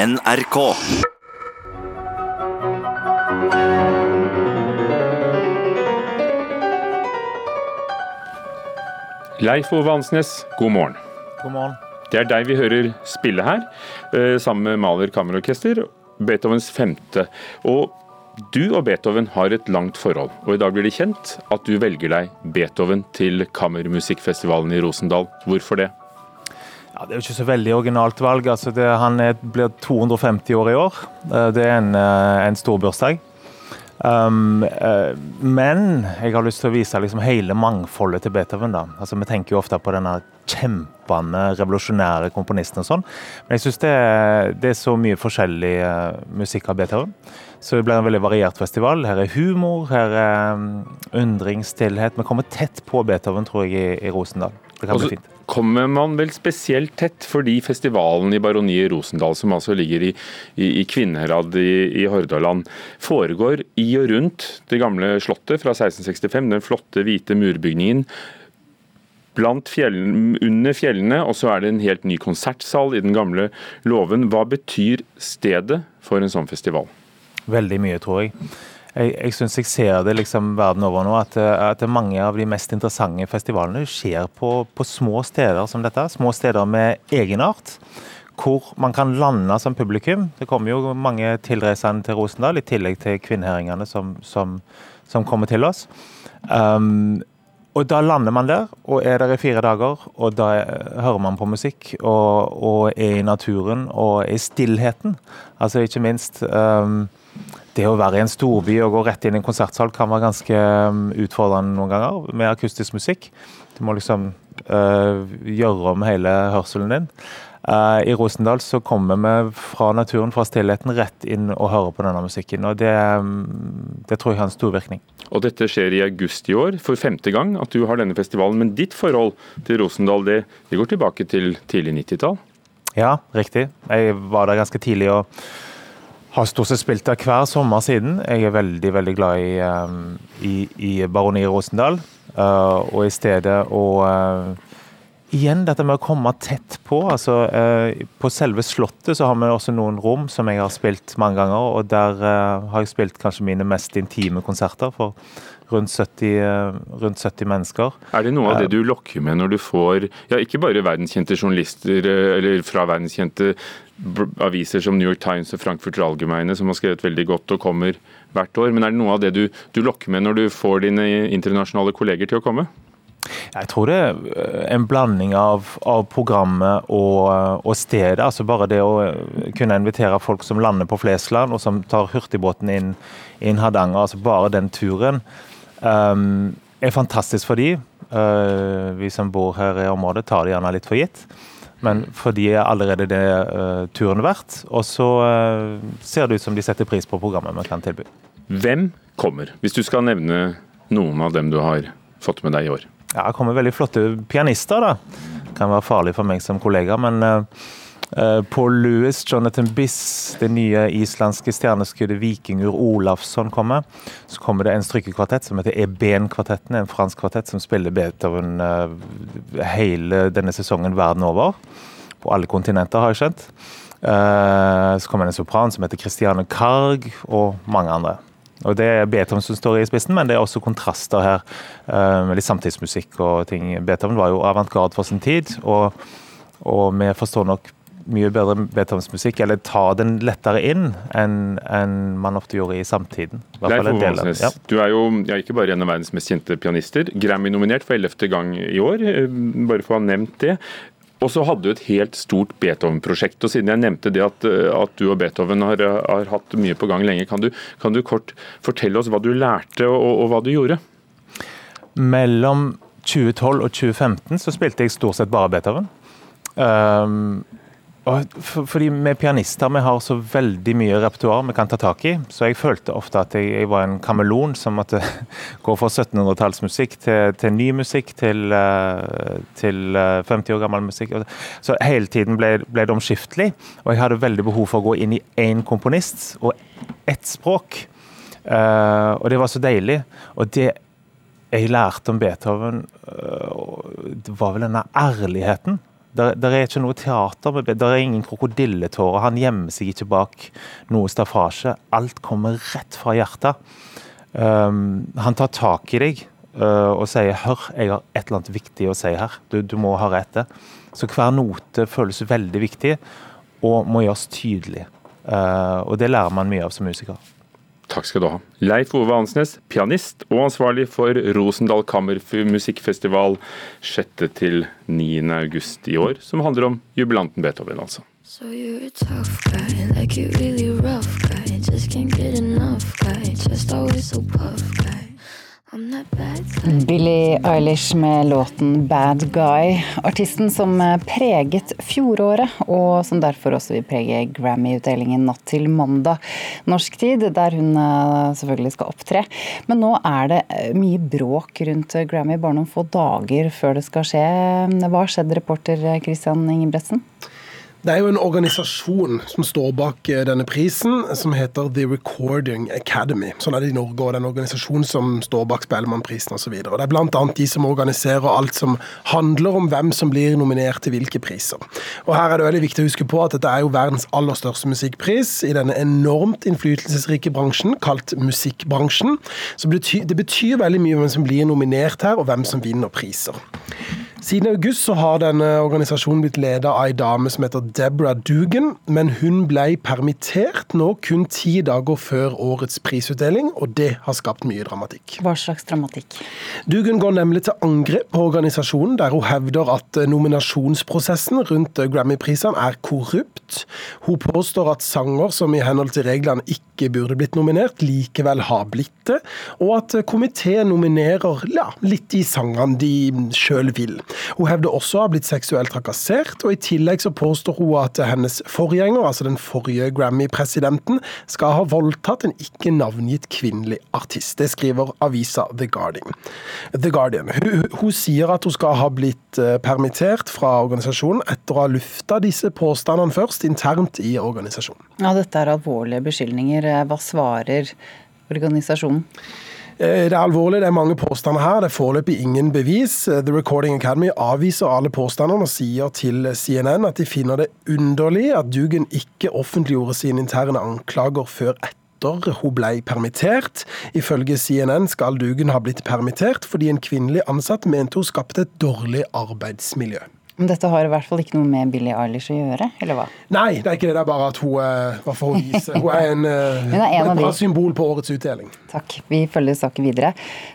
NRK. Leif Ove Ansnes, god morgen. God morgen. Det er deg vi hører spille her, eh, sammen med Maler Kammerorkester, Beethovens femte. Og du og Beethoven har et langt forhold, og i dag blir det kjent at du velger deg Beethoven til Kammermusikkfestivalen i Rosendal. Hvorfor det? Ja, det er jo ikke så veldig originalt valg. Altså det, han er, blir 250 år i år. Eh, Det er en, eh, en stor bursdag. Um, uh, men jeg har lyst til å vise liksom hele mangfoldet til Beethoven. da. Altså Vi tenker jo ofte på denne kjempende revolusjonære komponisten og sånn, men jeg syns det, det er så mye forskjellig uh, musikk av Beethoven. Så det blir en veldig variert festival. Her er humor, her er um, undring, stillhet. Vi kommer tett på Beethoven, tror jeg, i, i Rosendal. Det kan Også, bli fint. Kommer man vel spesielt tett fordi festivalen i Baroniet Rosendal, som altså ligger i, i, i Kvinnherad i, i Hordaland, foregår i og rundt det gamle slottet fra 1665, den flotte hvite murbygningen. Fjellene, under fjellene, og så er det en helt ny konsertsal i den gamle låven. Hva betyr stedet for en sånn festival? Veldig mye, tror jeg. Jeg, jeg syns jeg ser det liksom verden over nå, at, eh, at mange av de mest interessante festivalene skjer på, på små steder som dette. Små steder med egenart. Hvor man kan lande som publikum. Det kommer jo mange tilreisende til Rosendal, i tillegg til kvinnehøringene som, som, som kommer til oss. Um, og da lander man der, og er der i fire dager. Og da eh, hører man på musikk, og, og er i naturen, og er i stillheten. Altså ikke minst um, det å være i en storby og gå rett inn i en konsertsal kan være ganske um, utfordrende noen ganger med akustisk musikk. Du må liksom øh, gjøre om hele hørselen din. Uh, I Rosendal så kommer vi fra naturen, fra stillheten, rett inn og hører på denne musikken. Og det, um, det tror jeg har en stor virkning. Og Dette skjer i august i år, for femte gang at du har denne festivalen. Men ditt forhold til Rosendal det, det går tilbake til tidlig 90-tall? Ja, riktig. Jeg var der ganske tidlig og har stort sett spilt der hver sommer siden. Jeg er veldig veldig glad i, um, i, i Baroni Rosendal. Uh, og i stedet å uh, Igjen dette med å komme tett på. altså På selve Slottet så har vi også noen rom som jeg har spilt mange ganger. Og der har jeg spilt kanskje mine mest intime konserter for rundt 70, uh, rundt 70 mennesker. Er det noe av det du lokker med når du får ja, ikke bare verdenskjente journalister eh, eller fra verdenskjente aviser som New York Times og Frankfurt Allgemeine, som har skrevet veldig godt og kommer hvert år, men er det noe av det du, du lokker med når du får dine internasjonale kolleger til å komme? Jeg tror det er eh, en blanding av, av programmet og, og stedet. altså Bare det å eh, kunne invitere folk som lander på Flesland, og som tar hurtigbåten inn, inn Hardanger. altså Bare den turen um, er fantastisk for de. Uh, vi som bor her i området, tar det gjerne litt for gitt. Men for de er allerede det uh, turen verdt. Og så uh, ser det ut som de setter pris på programmet vi kan tilby. Hvem kommer, hvis du skal nevne noen av dem du har fått med deg i år? Ja, det kommer veldig flotte pianister, da. Det Kan være farlig for meg som kollega, men Paul Lewis, Jonathan Biss, det nye islandske stjerneskuddet Vikingur Olafsson kommer. Så kommer det en strykkekvartett som heter Eben-kvartetten, en fransk kvartett som spiller Beethoven uh, hele denne sesongen verden over. På alle kontinenter, har jeg skjønt. Uh, så kommer det en sopran som heter Christiane Karg, og mange andre. Og Det er Beethoven som står i spissen, men det er også kontraster her. litt samtidsmusikk og ting. Beethoven var jo avantgarde for sin tid, og, og vi forstår nok mye bedre Beethovens eller ta den lettere inn enn en man ofte gjorde i samtiden. I Leif Ove del ja. du er jo ja, ikke bare en av verdens mest kjente pianister, Grammy-nominert for ellevte gang i år, eh, bare for å ha nevnt det. Og så hadde du et helt stort Beethoven-prosjekt. og Siden jeg nevnte det at, eh, at du og Beethoven har, har hatt mye på gang lenge, kan du, kan du kort fortelle oss hva du lærte og, og, hva du gjorde? Mellom 2012 og 2015 så spilte jeg stort sett bare Beethoven. Um, fordi vi pianister vi har så veldig mye repertoar vi kan ta tak i, så jeg følte ofte at jeg, jeg var en kameleon som måtte gå fra 1700-tallsmusikk til, til ny musikk, til, eh, til eh, 50 år gammel musikk. Så hele tiden ble, ble det omskiftelig, og jeg hadde veldig behov for å gå inn i én komponist og ett språk. Eh, og det var så deilig. Og det jeg lærte om Beethoven, var vel denne ærligheten. Der, der, er ikke noe teater Der er ingen krokodilletårer. Han gjemmer seg ikke bak noe staffasje. Alt kommer rett fra hjertet. Um, han tar tak i deg uh, og sier 'hør, jeg har et eller annet viktig å si her'. Du, du må høre etter. Så hver note føles veldig viktig og må gjøres tydelig. Uh, og det lærer man mye av som musiker. Takk skal du ha. Leif Ove Ansnes, pianist og ansvarlig for Rosendal Kammermusikkfestival 6. til 9. august i år, som handler om jubilanten Beethoven, altså. So you're a tough guy, like you really rough guy, just can't get enough guy, just always so puff guy. Billie Eilish med låten 'Bad Guy'. Artisten som preget fjoråret, og som derfor også vil prege Grammy-utdelingen natt til mandag norsk tid, der hun eh, selvfølgelig skal opptre. Men nå er det eh, mye bråk rundt Grammy, bare noen få dager før det skal skje. Hva har skjedd, reporter Christian Ingebretsen? Det er jo en organisasjon som står bak eh, denne prisen, som heter The Recording Academy. Sånn er det i Norge, og det er en organisasjon som står bak Spellemannprisen osv. Det er bl.a. de som organiserer alt som handler om hvem som blir nominert til hvilke priser. Og Her er det veldig viktig å huske på at dette er jo verdens aller største musikkpris i denne enormt innflytelsesrike bransjen, kalt musikkbransjen. Så det betyr, det betyr veldig mye hvem som blir nominert her, og hvem som vinner priser. Siden august så har denne organisasjonen blitt ledet av ei dame som heter Deborah Dugan, men hun ble permittert nå kun ti dager før årets prisutdeling, og det har skapt mye dramatikk. Hva slags dramatikk? Dugan går nemlig til angrep på organisasjonen, der hun hevder at nominasjonsprosessen rundt Grammy-prisene er korrupt. Hun påstår at sanger som i henhold til reglene ikke burde blitt nominert, likevel har blitt det, og at komiteen nominerer ja, litt de sangene de sjøl vil. Hun hevder også å ha blitt seksuelt trakassert, og i tillegg så påstår hun at hennes forgjenger, altså den forrige Grammy-presidenten, skal ha voldtatt en ikke navngitt kvinnelig artist. Det skriver avisa The Guardian. The Guardian. Hun, hun sier at hun skal ha blitt eh, permittert fra organisasjonen etter å ha lufta disse påstandene først internt i organisasjonen. Ja, Dette er alvorlige beskyldninger. Hva svarer organisasjonen? Eh, det er alvorlig, det er mange påstander her. Det er foreløpig ingen bevis. Eh, The Recording Academy avviser alle påstandene og sier til CNN at de finner det underlig at Dugan ikke offentliggjorde sine interne anklager før etter hun ble permittert. Ifølge CNN skal Dugan ha blitt permittert fordi en kvinnelig ansatt mente hun skapte et dårlig arbeidsmiljø. Men dette har i hvert fall ikke noe med Billie Eilish å gjøre, eller hva? Nei, det er ikke det. Det er bare at hun, uh, hun, vise? hun er en, hun er en et bra symbol på årets utdeling. Takk. Vi følger saken videre.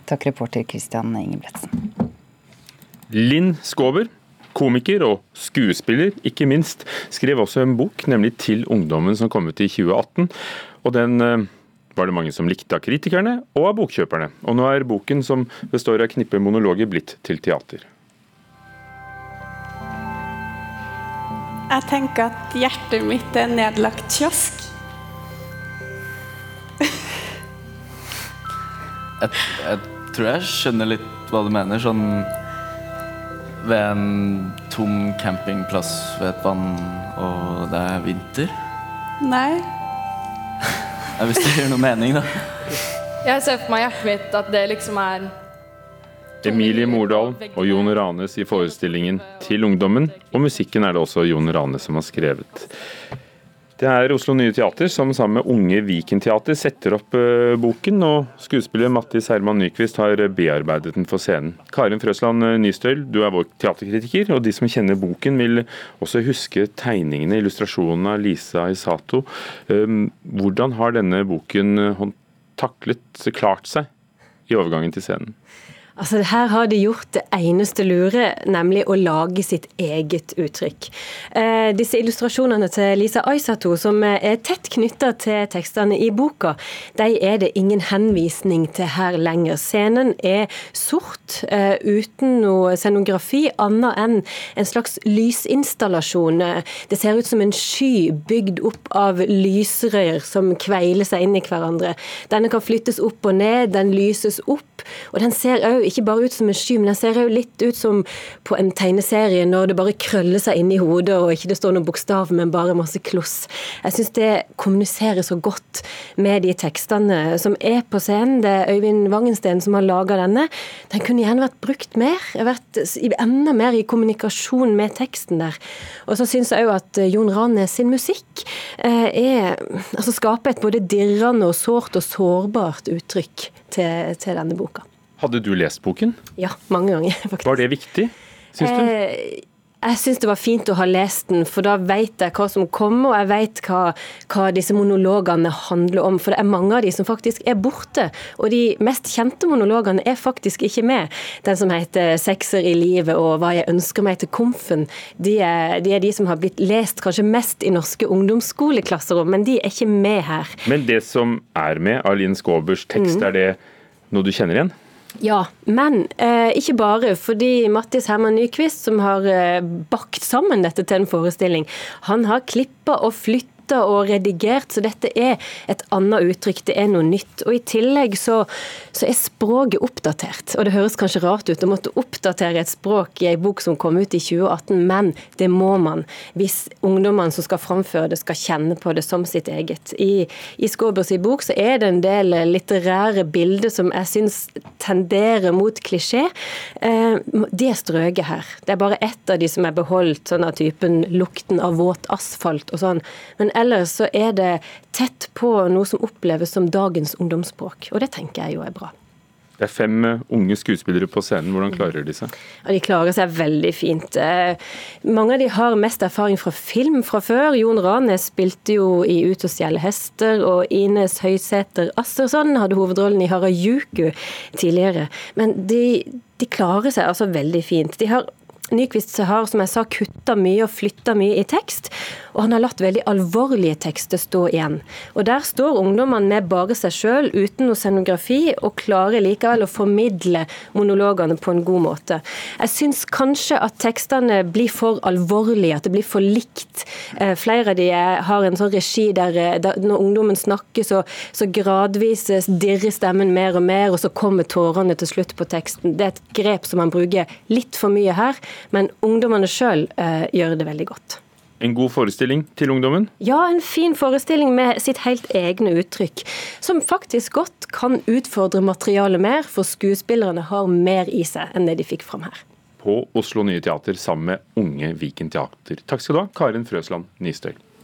Takk, reporter Christian Ingebretsen. Linn Skåber, komiker og skuespiller, ikke minst, skrev også en bok, nemlig 'Til ungdommen', som kom ut i 2018. Og den uh, var det mange som likte av kritikerne og av bokkjøperne. Og nå er boken, som består av knippe monologer, blitt til teater. Jeg tenker at hjertet mitt er en nedlagt kiosk. jeg, jeg, tror jeg skjønner litt hva du mener. Sånn ved en tom campingplass ved et vann, og det er vinter. Nei. Hvis det gir noe mening, da. Jeg ser for meg hjertet mitt at det liksom er Emilie Mordal og Jon Ranes i forestillingen 'Til ungdommen', og musikken er det også Jon Rane som har skrevet. Det er Oslo Nye Teater som sammen med Unge Viken Teater setter opp uh, boken, og skuespiller Mattis Herman Nyquist har bearbeidet den for scenen. Karin Frøsland eh, Nystøl, du er vår teaterkritiker, og de som kjenner boken vil også huske tegningene, illustrasjonene av Lisa Isato. Um, hvordan har denne boken taklet, klart seg i overgangen til scenen? Altså, Her har de gjort det eneste lure, nemlig å lage sitt eget uttrykk. Eh, disse illustrasjonene til Lisa Aisato, som er tett knytta til tekstene i boka, de er det ingen henvisning til her lenger. Scenen er sort, eh, uten noe scenografi, annet enn en slags lysinstallasjon. Det ser ut som en sky bygd opp av lysrør som kveiler seg inn i hverandre. Denne kan flyttes opp og ned, den lyses opp, og den ser òg ikke bare ut som en sky, men den ser jo litt ut som på en tegneserie når det bare krøller seg inn i hodet og ikke det står noen bokstav, men bare masse kloss. Jeg syns det kommuniserer så godt med de tekstene som er på scenen. Det er Øyvind Wangensten som har laga denne. Den kunne gjerne vært brukt mer. Vært enda mer i kommunikasjon med teksten der. Og så syns jeg òg at Jon Ranes sin musikk eh, er, altså skaper et både dirrende og sårt og sårbart uttrykk til, til denne boka. Hadde du lest boken? Ja, mange ganger, faktisk. Var det viktig, syns du? Eh, jeg syns det var fint å ha lest den, for da vet jeg hva som kommer, og jeg vet hva, hva, disse monologene handler om. For det er mange av de som faktisk er borte. Og de mest kjente monologene er faktisk ikke med. Den som heter 'Sekser i livet' og 'Hva jeg ønsker meg til komfen', de er, de er de som har blitt lest kanskje mest i norske ungdomsskoleklasserom, men de er ikke med her. Men det som er med av Linn Skåbers tekst, mm. er det noe du kjenner igjen? Ja, men eh, ikke bare. Fordi Mattis Herman Nyquist, som har eh, bakt sammen dette til en forestilling, han har klippa og flytta og redigert, så dette er et annet uttrykk. Det er noe nytt. Og I tillegg så, så, er språket oppdatert. Og Det høres kanskje rart ut å måtte oppdatere et språk i en bok som kom ut i 2018, men det må man hvis ungdommene som skal framføre det, skal kjenne på det som sitt eget. I, i Skåbers bok så er det en del litterære bilder som jeg syns tenderer mot klisjé. Eh, de er strøket her. Det er bare ett av de som er beholdt, sånn av typen lukten av våt asfalt og sånn. Men ellers så er det tett på noe som oppleves som dagens ungdomsspråk, og det tenker jeg jo er bra. Det er fem eh, unge skuespillere på scenen. Hvordan klarer de seg? Ja, de klarer seg veldig fint. Eh, mange av de har mest erfaring fra film fra før. Jon Ranes spilte jo i 'Ut og stjele hester', og Ines Høysæter Assersson hadde hovedrollen i 'Harajuku' tidligere. Men de, de klarer seg altså veldig fint. De har Nyquist har som jeg sa, kutta mye og flytta mye i tekst, og han har latt veldig alvorlige tekster stå igjen. Og Der står ungdommene med bare seg sjøl, uten noe scenografi, og klarer likevel å formidle monologene på en god måte. Jeg syns kanskje at tekstene blir for alvorlige, at det blir for likt. Eh, flere av de har en sånn regi der, eh, der når ungdommen snakker, så, så gradvis dirrer stemmen mer og mer, og så kommer tårene til slutt på teksten. Det er et grep som man bruker litt for mye her. Men ungdommene sjøl eh, gjør det veldig godt. En god forestilling til ungdommen? Ja, en fin forestilling med sitt helt egne uttrykk. Som faktisk godt kan utfordre materialet mer, for skuespillerne har mer i seg enn det de fikk fram her. På Oslo Nye Teater sammen med Unge Viken Teater. Takk skal du ha, Karin Frøsland Nystøy.